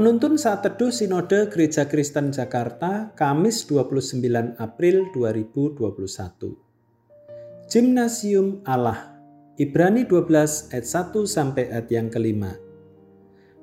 Penuntun saat teduh Sinode Gereja Kristen Jakarta, Kamis 29 April 2021. Gimnasium Allah, Ibrani 12 ayat 1 sampai ayat yang kelima.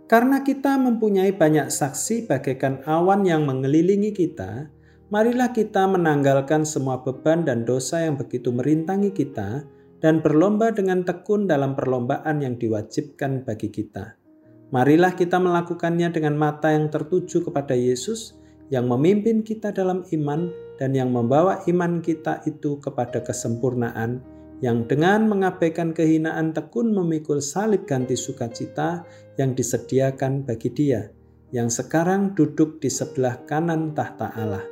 Karena kita mempunyai banyak saksi bagaikan awan yang mengelilingi kita, marilah kita menanggalkan semua beban dan dosa yang begitu merintangi kita dan berlomba dengan tekun dalam perlombaan yang diwajibkan bagi kita Marilah kita melakukannya dengan mata yang tertuju kepada Yesus yang memimpin kita dalam iman dan yang membawa iman kita itu kepada kesempurnaan yang dengan mengabaikan kehinaan tekun memikul salib ganti sukacita yang disediakan bagi dia yang sekarang duduk di sebelah kanan tahta Allah.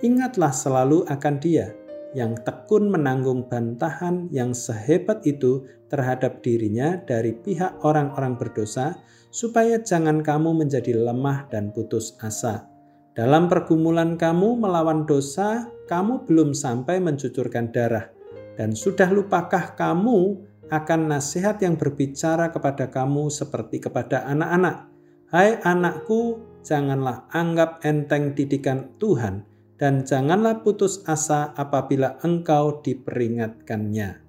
Ingatlah selalu akan dia yang tekun menanggung bantahan yang sehebat itu terhadap dirinya dari pihak orang-orang berdosa, supaya jangan kamu menjadi lemah dan putus asa. Dalam pergumulan kamu melawan dosa, kamu belum sampai mencucurkan darah, dan sudah lupakah kamu akan nasihat yang berbicara kepada kamu seperti kepada anak-anak? Hai anakku, janganlah anggap enteng didikan Tuhan, dan janganlah putus asa apabila engkau diperingatkannya.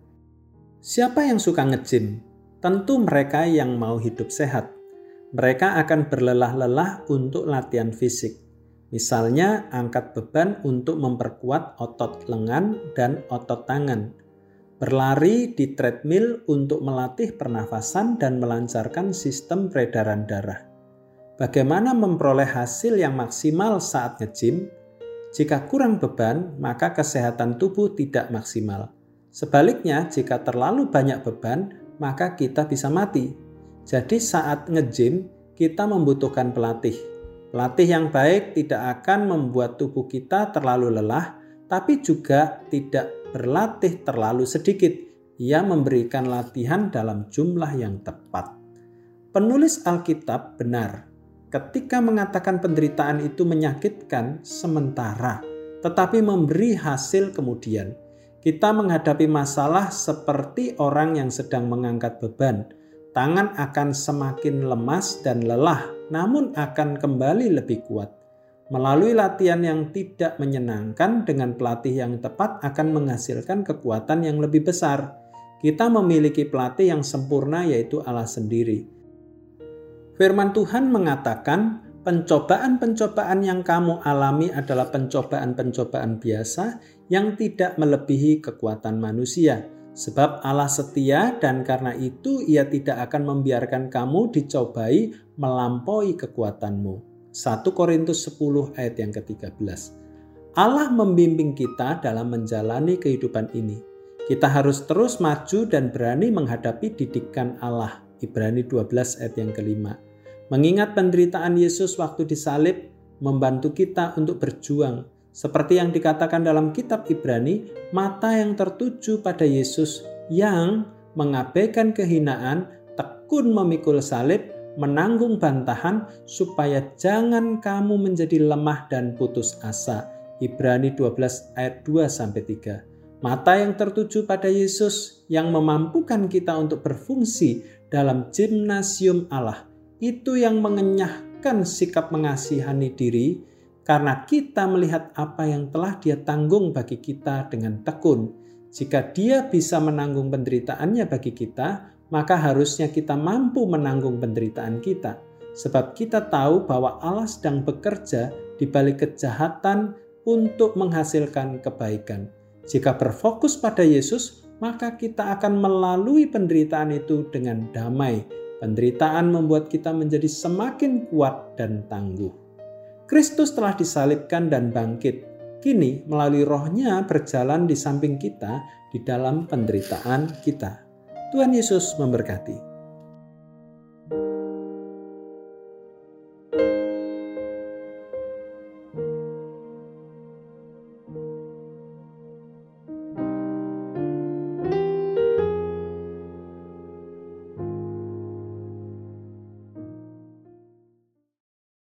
Siapa yang suka ngejim? Tentu mereka yang mau hidup sehat. Mereka akan berlelah-lelah untuk latihan fisik. Misalnya angkat beban untuk memperkuat otot lengan dan otot tangan. Berlari di treadmill untuk melatih pernafasan dan melancarkan sistem peredaran darah. Bagaimana memperoleh hasil yang maksimal saat ngejim? Jika kurang beban, maka kesehatan tubuh tidak maksimal. Sebaliknya, jika terlalu banyak beban, maka kita bisa mati. Jadi saat nge-gym, kita membutuhkan pelatih. Pelatih yang baik tidak akan membuat tubuh kita terlalu lelah, tapi juga tidak berlatih terlalu sedikit. Ia memberikan latihan dalam jumlah yang tepat. Penulis Alkitab benar ketika mengatakan penderitaan itu menyakitkan sementara, tetapi memberi hasil kemudian. Kita menghadapi masalah seperti orang yang sedang mengangkat beban. Tangan akan semakin lemas dan lelah, namun akan kembali lebih kuat. Melalui latihan yang tidak menyenangkan dengan pelatih yang tepat akan menghasilkan kekuatan yang lebih besar. Kita memiliki pelatih yang sempurna yaitu Allah sendiri Firman Tuhan mengatakan, pencobaan-pencobaan yang kamu alami adalah pencobaan-pencobaan biasa yang tidak melebihi kekuatan manusia. Sebab Allah setia dan karena itu ia tidak akan membiarkan kamu dicobai melampaui kekuatanmu. 1 Korintus 10 ayat yang ke-13. Allah membimbing kita dalam menjalani kehidupan ini. Kita harus terus maju dan berani menghadapi didikan Allah. Ibrani 12 ayat yang kelima. Mengingat penderitaan Yesus waktu disalib membantu kita untuk berjuang. Seperti yang dikatakan dalam kitab Ibrani, mata yang tertuju pada Yesus yang mengabaikan kehinaan, tekun memikul salib, menanggung bantahan supaya jangan kamu menjadi lemah dan putus asa. Ibrani 12 ayat 2 sampai 3. Mata yang tertuju pada Yesus yang memampukan kita untuk berfungsi dalam gimnasium Allah itu yang mengenyahkan sikap mengasihani diri karena kita melihat apa yang telah dia tanggung bagi kita dengan tekun. Jika dia bisa menanggung penderitaannya bagi kita, maka harusnya kita mampu menanggung penderitaan kita. Sebab kita tahu bahwa Allah sedang bekerja di balik kejahatan untuk menghasilkan kebaikan. Jika berfokus pada Yesus, maka kita akan melalui penderitaan itu dengan damai Penderitaan membuat kita menjadi semakin kuat dan tangguh. Kristus telah disalibkan dan bangkit. Kini melalui rohnya berjalan di samping kita di dalam penderitaan kita. Tuhan Yesus memberkati.